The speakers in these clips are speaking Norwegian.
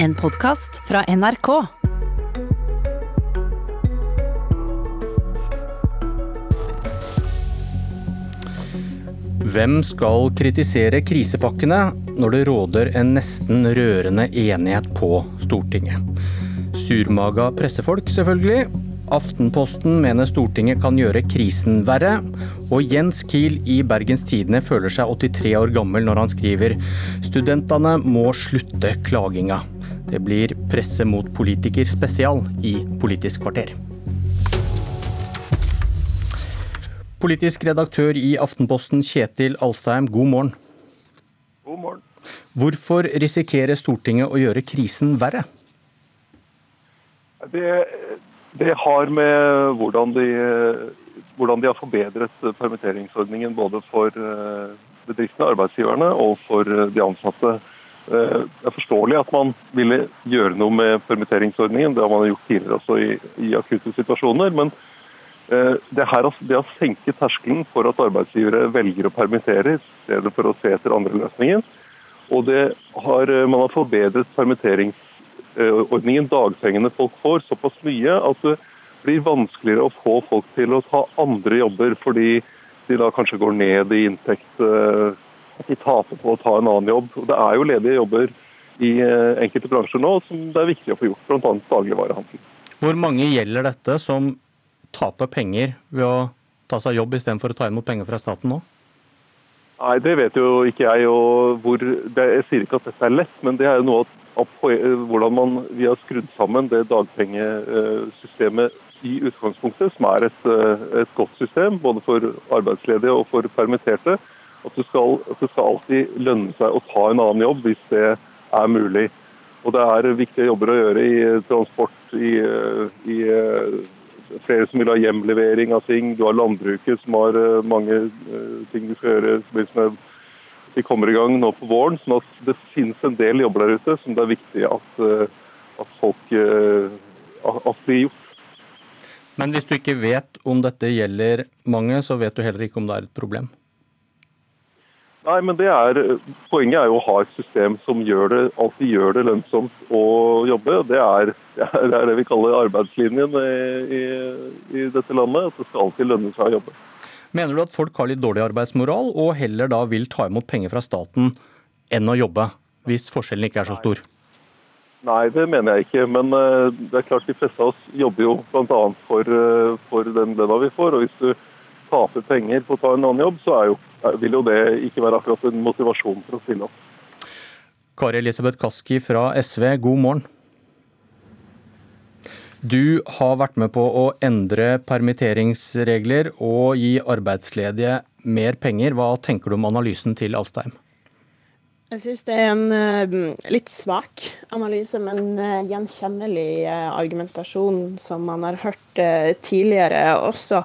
En podkast fra NRK. Hvem skal kritisere krisepakkene når det råder en nesten rørende enighet på Stortinget? Surmaga pressefolk, selvfølgelig. Aftenposten mener Stortinget kan gjøre krisen verre. Og Jens Kiel i Bergens Tidende føler seg 83 år gammel når han skriver studentene må slutte klaginga. Det blir presse mot politiker spesial i Politisk kvarter. Politisk redaktør i Aftenposten Kjetil Alstheim, god morgen. God morgen. Hvorfor risikerer Stortinget å gjøre krisen verre? Det, det har med hvordan de, hvordan de, har forbedret permitteringsordningen både for eh, bedriftene, arbeidsgiverne og for de ansatte. Eh, det er forståelig at man ville gjøre noe med permitteringsordningen. Det har man gjort tidligere også i, i akutte situasjoner. men Eh, det, her, det å senke terskelen for at arbeidsgivere velger å permittere i stedet for å se etter andre løsninger. Og har, eh, man har forbedret permitteringsordningen, dagpengene folk får, såpass mye at det blir vanskeligere å få folk til å ta andre jobber, fordi de da kanskje går ned i inntekt. Eh, at de taper på å ta en annen jobb. Og det er jo ledige jobber i enkelte bransjer nå som det er viktig å få gjort, bl.a. dagligvarehandel. Hvor mange gjelder dette som taper penger ved å ta seg jobb istedenfor å ta imot penger fra staten nå? Nei, Det vet jo ikke jeg. og hvor, det, Jeg sier ikke at dette er lett, men det er jo noe av hvordan man, vi har skrudd sammen det dagpengesystemet i utgangspunktet, som er et, et godt system både for arbeidsledige og for permitterte. At det, skal, at det skal alltid lønne seg å ta en annen jobb hvis det er mulig. Og Det er viktige jobber å gjøre i transport, i, i flere som vil ha hjemlevering av ting. Du har landbruket som har eh, mange eh, ting de skal gjøre i de kommer i gang nå på våren. sånn at det finnes en del jobber der ute som det er viktig at, eh, at folk at blir gjort. Men hvis du ikke vet om dette gjelder mange, så vet du heller ikke om det er et problem? Nei, men det er, Poenget er jo å ha et system som gjør det, alltid gjør det lønnsomt å jobbe. Det er det er det vi kaller arbeidslinjen i, i, dette landet. At det skal alltid lønne seg å jobbe. Mener du at folk har litt dårlig arbeidsmoral, og heller da vil ta imot penger fra staten enn å jobbe, hvis forskjellen ikke er så stor? Nei, det mener jeg ikke. Men uh, det er klart de fleste av oss jobber jo bl.a. For, uh, for den lønna vi får. Og hvis du taper penger på å ta en annen jobb, så jo, vil jo det ikke være akkurat en motivasjon for å stille opp. Kari Elisabeth Kaski fra SV, god morgen. Du har vært med på å endre permitteringsregler og gi arbeidsledige mer penger. Hva tenker du om analysen til Alstheim? Jeg synes det er en uh, litt svak analyse, men uh, gjenkjennelig uh, argumentasjon som man har hørt tidligere også.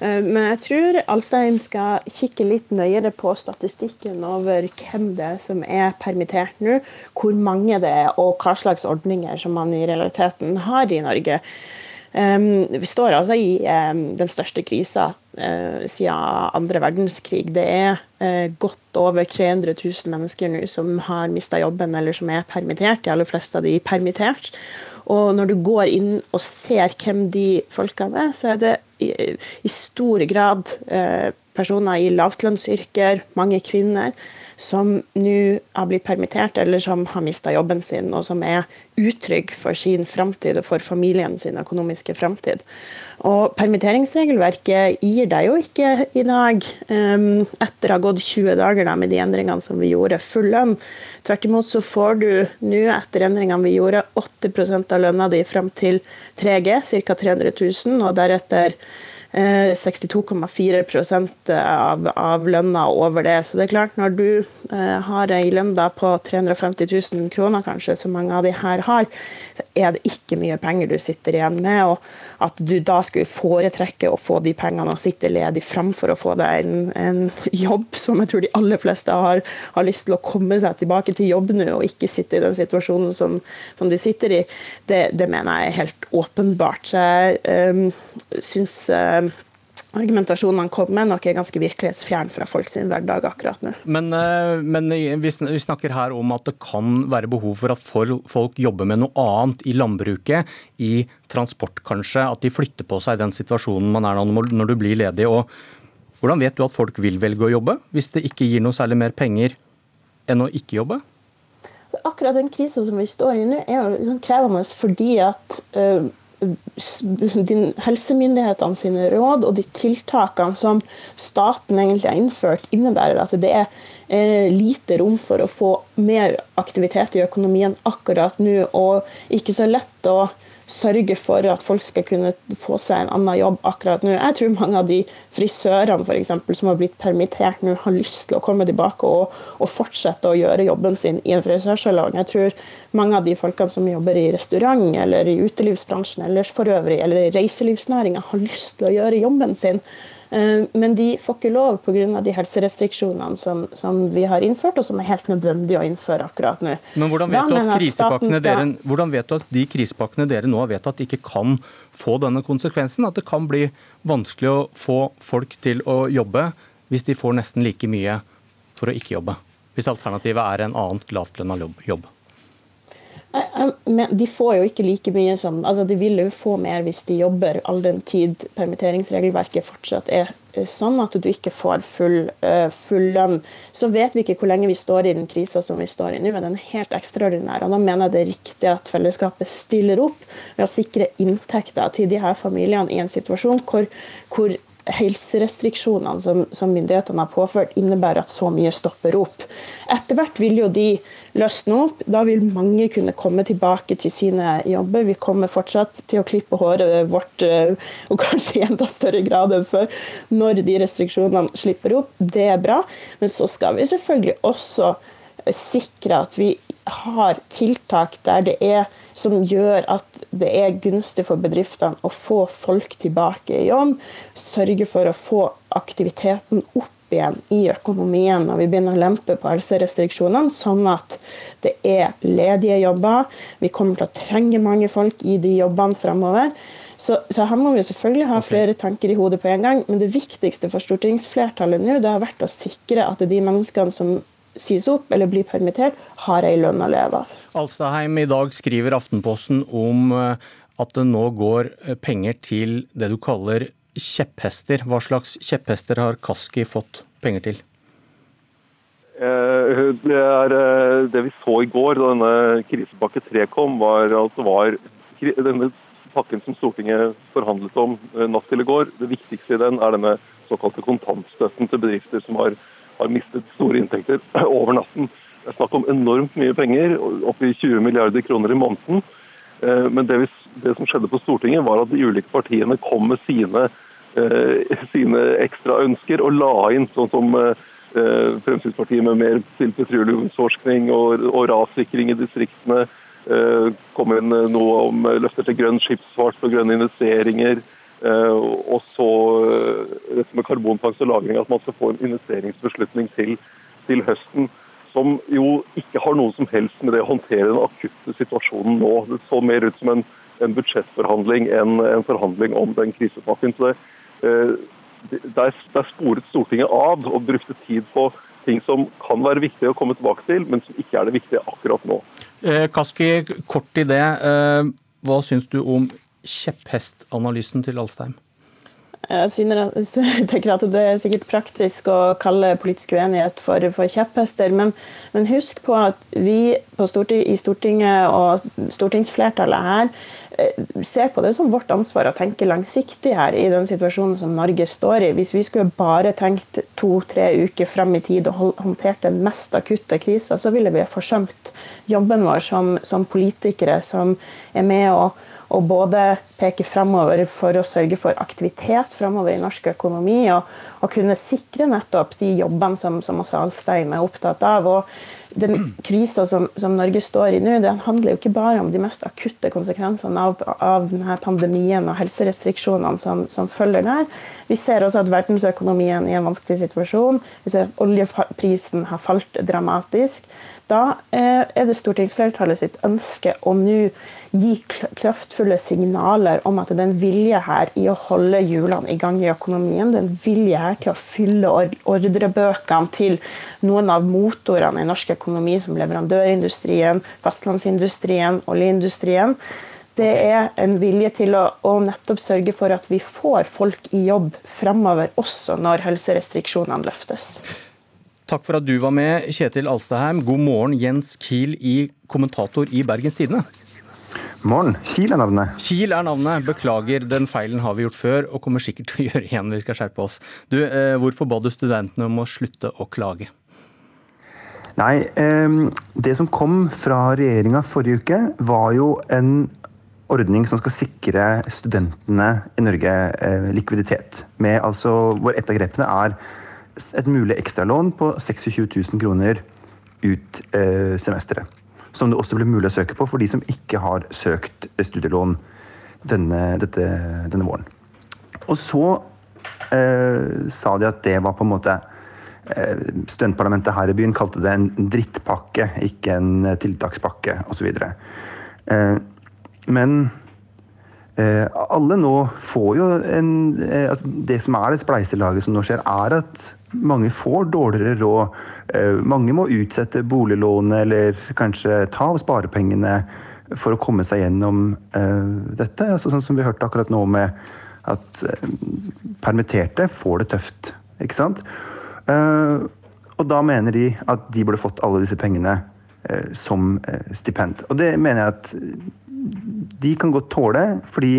men jeg tror Alstheim skal kikke litt nøyere på statistikken over hvem det er som er permittert nå, hvor mange det er og hva slags ordninger som man i realiteten har i Norge. Vi står altså i den største krisa siden andre verdenskrig. Det er uh, godt over 300 000 mennesker nå som har mista jobben eller som er permittert. De aller fleste av de er permittert. Og når du går inn og ser hvem de folkene er, så er det i, i stor grad uh, personer i lavtlønnsyrker, mange kvinner som nå har blitt permittert eller som har mista jobben sin, og som er utrygg for sin framtid og for familien sin økonomiske framtid. Og permitteringsregelverket gir deg jo ikke i dag, um, etter å ha gått 20 dager da, med de endringene som vi gjorde, full lønn. Tvert imot så får du nå, etter endringene vi gjorde, 80 av lønna di fram til 3G, ca. 300 000, og deretter 62,4 eh, av, av lønna over det. Så det er klart, når du eh, har ei lønn på 350 000 kroner, kanskje, som mange av de her har, er det ikke mye penger du sitter igjen med. Og at du da skulle foretrekke å få de pengene og sitte ledig framfor å få deg en, en, jobb, som jeg tror de aller fleste har, har, lyst til å komme seg tilbake til jobb nå, og ikke sitte i den situasjonen som, som de sitter i, det, det, mener jeg er helt åpenbart. Så jeg um, syns um, argumentasjonene kom med, nok er ganske virkelighetsfjern fra folk sin hverdag akkurat nå. Men, eh, men, vi snakker her om at det kan være behov for at folk jobber med noe annet i landbruket, i transport kanskje. At de flytter på seg i den situasjonen man er nå når du blir ledig. og Hvordan vet du at folk vil velge å jobbe, hvis det ikke gir noe særlig mer penger enn å ikke jobbe? Akkurat den krisa som vi står i nå, er jo liksom krevende fordi at uh, helsemyndighetene sine råd og de tiltakene som staten egentlig har innført, innebærer at det er eh, lite rom for å få mer aktivitet i økonomien akkurat nå, og ikke så lett å sørge for at folk skal kunne få seg en annen jobb akkurat nå. Jeg tror mange av de frisørene for eksempel, som har blitt permittert nå, har lyst til å komme tilbake og, og fortsette å gjøre jobben sin i en frisørsalong. Jeg tror mange av de folkene som jobber i restaurant eller i utelivsbransjen ellers for øvrig, eller i reiselivsnæringa, har lyst til å gjøre jobben sin. Eh, men de får ikke lov pga. de helserestriksjonene som, som, vi har innført, og som er helt nødvendig å innføre akkurat nå. Men hvordan vet, du at skal... dere, hvordan vet du at de krisepakkene dere nå har vedtatt, ikke kan få denne konsekvensen? At det kan bli vanskelig å få folk til å jobbe hvis de får nesten like mye for å ikke jobbe? Hvis alternativet er en annet lavtlønna jobb? Men de får jo ikke like mye som altså De vil jo få mer hvis de jobber all den tid permitteringsregelverket fortsatt er sånn at du ikke får full, eh, full, lønn. Så vet vi ikke hvor lenge vi står i den krisa som vi står i nå, men den er helt ekstraordinær. og Da mener jeg det er riktig at fellesskapet stiller opp ved å sikre inntekter til de her familiene i en situasjon hvor, hvor helserestriksjonene som, som, myndighetene har påført, innebærer at så mye stopper opp. Etter hvert vil jo de løsne opp. Da vil mange kunne komme tilbake til sine jobber. Vi kommer fortsatt til å klippe håret vårt, eh, og kanskje i enda større grad enn før, når de restriksjonene slipper opp. Det er bra. Men så skal vi selvfølgelig også sikre at vi har tiltak der det er som gjør at det er gunstig for bedriftene å få folk tilbake i jobb. Sørge for å få aktiviteten opp igjen i økonomien når vi begynner å lempe på helserestriksjonene, sånn at det er ledige jobber. Vi kommer til å trenge mange folk i de jobbene fremover. Så, så, her må vi selvfølgelig ha flere tanker i hodet på en gang. Men det viktigste for stortingsflertallet nå det har vært å sikre at de menneskene som sies opp eller blir permittert, har ei lønn å leve av. Alstaheim, i dag skriver Aftenposten om eh, at det nå går eh, penger til det du kaller kjepphester. Hva slags kjepphester har Kaski fått penger til? Eh, det, er, det vi så i går da denne krisepakke 3 kom, var at det var denne pakken som Stortinget forhandlet om natt til i går. Det viktigste i den er denne såkalte kontantstøtten til bedrifter som har har mistet store inntekter over natten. Det er snakk om enormt mye penger, oppi 20 milliarder kroner i måneden. Eh, men det, vi, det, som skjedde på Stortinget, var at de ulike partiene kom med sine, eh, sine ekstra ønsker og la inn sånn som eh, Fremskrittspartiet med mer til petroleumsforskning og, og rassikring i distriktene. Kom inn noe om løfter til grønn skipsfart og grønne investeringer. Eh, og så eh, dette med karbonfangst og -lagring, at man skal få en investeringsbeslutning til, til, høsten. Som jo ikke har noe som helst med det å håndtere den akutte situasjonen nå. Det så mer ut som en, en budsjettforhandling enn en forhandling om den krisepakken. Så det, eh, der, der sporet Stortinget av og brukte tid på ting som kan være viktig å komme tilbake til, men som ikke er det viktige akkurat nå. Kaski, kort i det. Hva syns du om kjepphestanalysen til Alstheim? Jeg tenker at Det er sikkert praktisk å kalle politisk uenighet for, for kjepphester, men, men, husk på at vi storting, i Stortinget og stortingsflertallet her eh, ser på det som vårt ansvar å tenke langsiktig her i den situasjonen som Norge står i. Hvis vi skulle bare tenkt to-tre uker frem i tid og håndtert den mest akutte krisa, så ville vi forsømt jobben vår som, som politikere som er med å og både peke fremover for å sørge for aktivitet fremover i norsk økonomi, og, og kunne sikre nettopp de jobbene som, som også Alfheim er opptatt av. og den krisa som, som, Norge står i nå, den handler jo ikke bare om de mest akutte konsekvensene av, av denne pandemien og helserestriksjonene som, som, følger der. Vi ser også at verdensøkonomien er i en vanskelig situasjon. Vi ser at oljeprisen har falt dramatisk. Da eh, er det stortingsflertallet sitt ønske å nå gi kraftfulle signaler om at det er en vilje her i å holde hjulene i gang i økonomien. Det er en vilje her til å fylle ordrebøkene til noen av motorene i norsk økonomi, som leverandørindustrien, fastlandsindustrien, oljeindustrien. Det er en vilje til å, nettopp sørge for at vi får folk i jobb fremover, også når helserestriksjonene løftes. Takk for at du var med, Kjetil Alstaheim. God morgen, Jens Kiel, i kommentator i Bergens Tidende. Morgen. Kiel er navnet. Kiel er navnet. Beklager, den feilen har vi gjort før, og kommer sikkert til å gjøre igjen. Vi skal skjerpe oss. Du, eh, hvorfor ba du studentene om å slutte å klage? Nei, eh, det som kom fra regjeringa forrige uke, var jo en ordning som skal sikre studentene i Norge eh, likviditet. Med altså, hvor et av grepene er et mulig ekstralån på 26 000 kroner ut eh, semesteret. Som det også blir mulig å søke på for de som ikke har søkt studielån denne, dette, denne våren. Og så eh, sa de at det var på en måte eh, Studentparlamentet her i byen kalte det en drittpakke, ikke en tiltakspakke osv. Eh, men eh, alle nå får jo en eh, altså Det som er det spleiselaget som nå skjer, er at mange får dårligere råd. Eh, mange må utsette boliglånet eller kanskje ta av sparepengene for å komme seg gjennom eh, dette. Altså, sånn som vi hørte akkurat nå med at eh, permitterte får det tøft. Ikke sant? Eh, og da mener de at de burde fått alle disse pengene som stipend. Og det mener jeg at de kan godt tåle, fordi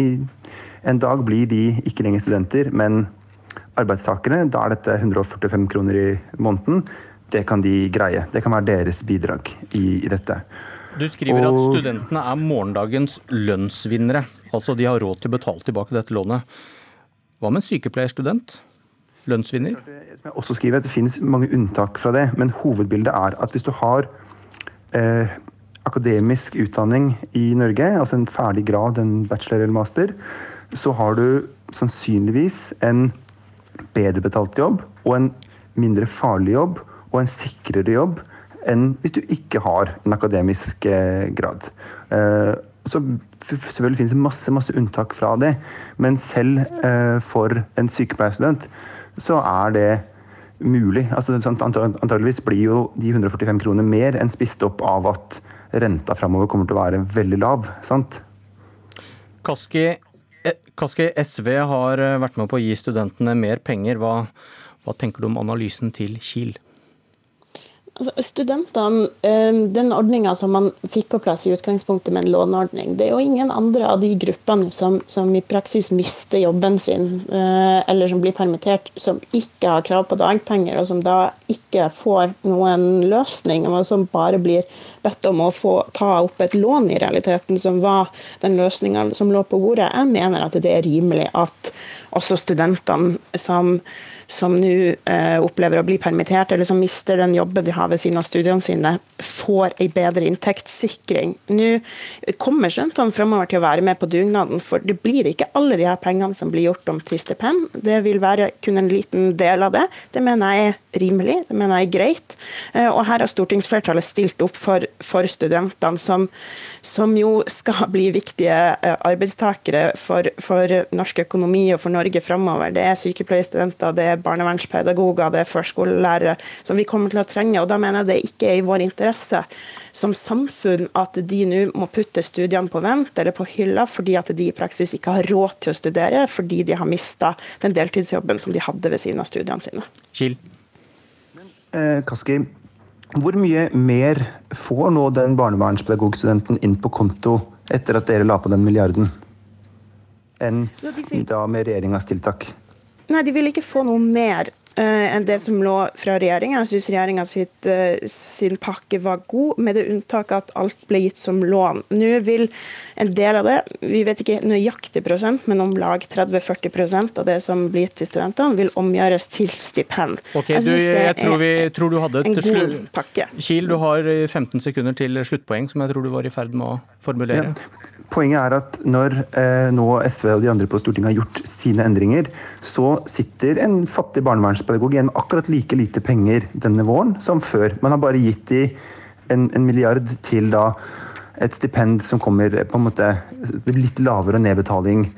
en dag blir de ikke lenger studenter, men arbeidstakere. Da er dette 145 kroner i måneden. Det kan de greie. Det kan være deres bidrag i, i dette. Du skriver og... at studentene er morgendagens lønnsvinnere. Altså de har råd til å betale tilbake dette lånet. Hva med en sykepleierstudent? Lønnsvinner? Som jeg også skriver at Det finnes mange unntak fra det, men hovedbildet er at hvis du har eh, akademisk utdanning i Norge, altså en ferdig grad, en bachelor eller master, så har du sannsynligvis en bedre betalt jobb og en mindre farlig jobb og en sikrere jobb enn hvis du ikke har en akademisk eh, grad. Eh, så selvfølgelig finnes det masse, masse unntak fra det, men selv eh, for en sykepleierstudent så er det mulig. Altså, antageligvis blir jo de 145 kroner mer enn spist opp av at renta framover kommer til å være veldig lav. sant? Kaski, eh, Kaski, SV har eh, vært med på å gi studentene mer penger. Hva, hva tenker du om analysen til Kiel? Altså, studentene, ehm, Den ordninga som man fikk på plass i utgangspunktet med en låneordning, det er jo ingen andre av de gruppene som, som i praksis mister jobben sin, eh, eller som blir permittert, som ikke har krav på dagpenger, og som da ikke får noen løsning, og som bare blir bedt om å få ta opp et lån, i realiteten, som var den løsninga som lå på bordet. Jeg mener at det er rimelig at også studentene som som nå eh, opplever å bli permittert, eller som mister den jobben de har ved siden av studiene sine, får en bedre inntektssikring. Nå kommer studentene fremover til å være med på dugnaden, for det blir ikke alle de her pengene som blir gjort om til stipend. Det vil være kun en liten del av det. Det mener jeg er rimelig, det mener jeg er greit. Eh, og her har stortingsflertallet stilt opp for, for studentene, som, som, jo skal bli viktige eh, arbeidstakere for, for norsk økonomi og for Norge fremover. Det er sykepleierstudenter, det er barnevernspedagoger, det er førskolelærere som vi kommer til å trenge. og Da mener jeg det ikke er i vår interesse som samfunn at de nå må putte studiene på vent eller på hylla fordi at de i praksis ikke har råd til å studere fordi de har mista den deltidsjobben som de hadde ved siden av studiene sine. Kjell. Eh, Kaski, hvor mye mer får nå den barnevernspedagogstudenten inn på konto etter at dere la på den milliarden, enn da med regjeringas tiltak? Nei, de vil ikke få noe mer uh, enn det som lå fra regjeringa. Jeg syns regjeringa uh, sin pakke var god, med det unntaket at alt ble gitt som lån. Nå vil en del av det, vi vet ikke nøyaktig prosent, men om lag 30-40% av det som blir gitt til studentene, vil omgjøres til stipend. Okay, jeg, du, jeg tror, vi, tror, du hadde en god pakke. Kiel, du har 15 sekunder til sluttpoeng, som jeg tror du var i ferd med å formulere. Ja. Poenget er at når eh, nå SV og de andre på Stortinget har gjort sine endringer, så sitter en fattig barnevernspedagog igjen med akkurat like lite penger denne våren som før. Man har bare gitt de en, en milliard til da et stipend som kommer på en måte litt lavere nedbetaling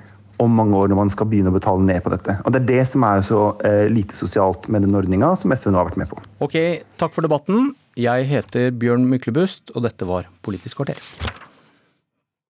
om mange år når man skal begynne å betale ned på dette. Og Det er det som er så eh, lite sosialt med den ordninga som SV nå har vært med på. Ok, takk for debatten. Jeg heter Bjørn Myklebust, og dette var Politisk kvarter.